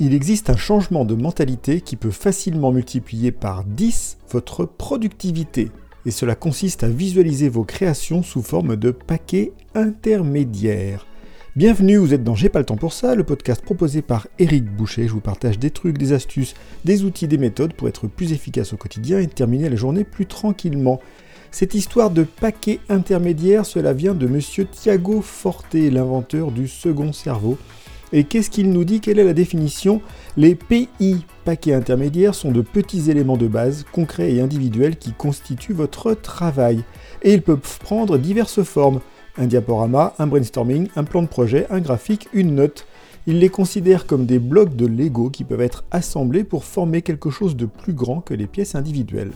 il existe un changement de mentalité qui peut facilement multiplier par 10 votre productivité. Et cela consiste à visualiser vos créations sous forme de paquets intermédiaires. Bienvenue, vous êtes dans J'ai pas le temps pour ça, le podcast proposé par Eric Boucher. Je vous partage des trucs, des astuces, des outils, des méthodes pour être plus efficace au quotidien et terminer la journée plus tranquillement. Cette histoire de paquets intermédiaires, cela vient de monsieur Thiago Forte, l'inventeur du second cerveau, et qu'est-ce qu'il nous dit Quelle est la définition Les PI, paquets intermédiaires, sont de petits éléments de base, concrets et individuels qui constituent votre travail. Et ils peuvent prendre diverses formes. Un diaporama, un brainstorming, un plan de projet, un graphique, une note. Il les considère comme des blocs de Lego qui peuvent être assemblés pour former quelque chose de plus grand que les pièces individuelles.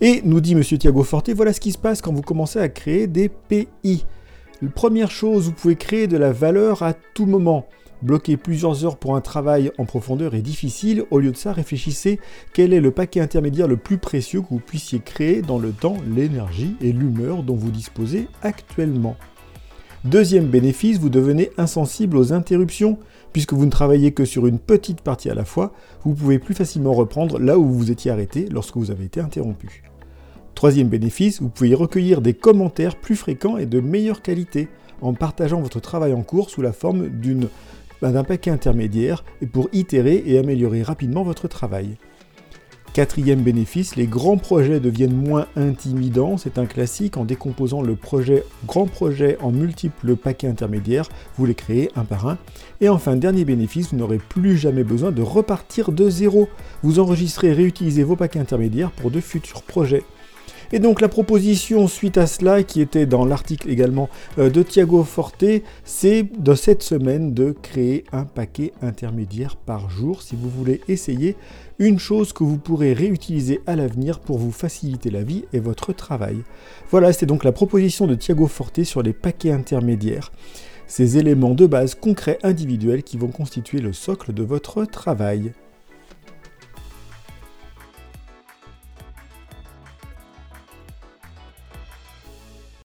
Et nous dit M. Thiago Forte, voilà ce qui se passe quand vous commencez à créer des PI. Première chose, vous pouvez créer de la valeur à tout moment. Bloquer plusieurs heures pour un travail en profondeur est difficile. Au lieu de ça, réfléchissez quel est le paquet intermédiaire le plus précieux que vous puissiez créer dans le temps, l'énergie et l'humeur dont vous disposez actuellement? Deuxième bénéfice, vous devenez insensible aux interruptions. Puisque vous ne travaillez que sur une petite partie à la fois, vous pouvez plus facilement reprendre là où vous vous étiez arrêté lorsque vous avez été interrompu. Troisième bénéfice, vous pouvez recueillir des commentaires plus fréquents et de meilleure qualité en partageant votre travail en cours sous la forme bah, d'un paquet intermédiaire et pour itérer et améliorer rapidement votre travail. Quatrième bénéfice, les grands projets deviennent moins intimidants. C'est un classique en décomposant le projet grand projet en multiples paquets intermédiaires, vous les créez un par un. Et enfin, dernier bénéfice, vous n'aurez plus jamais besoin de repartir de zéro. Vous enregistrez et réutilisez vos paquets intermédiaires pour de futurs projets. Et donc la proposition suite à cela, qui était dans l'article également euh, de Thiago Forte, c'est de cette semaine de créer un paquet intermédiaire par jour si vous voulez essayer une chose que vous pourrez réutiliser à l'avenir pour vous faciliter la vie et votre travail. Voilà, c'est donc la proposition de Thiago Forte sur les paquets intermédiaires. Ces éléments de base concrets individuels qui vont constituer le socle de votre travail.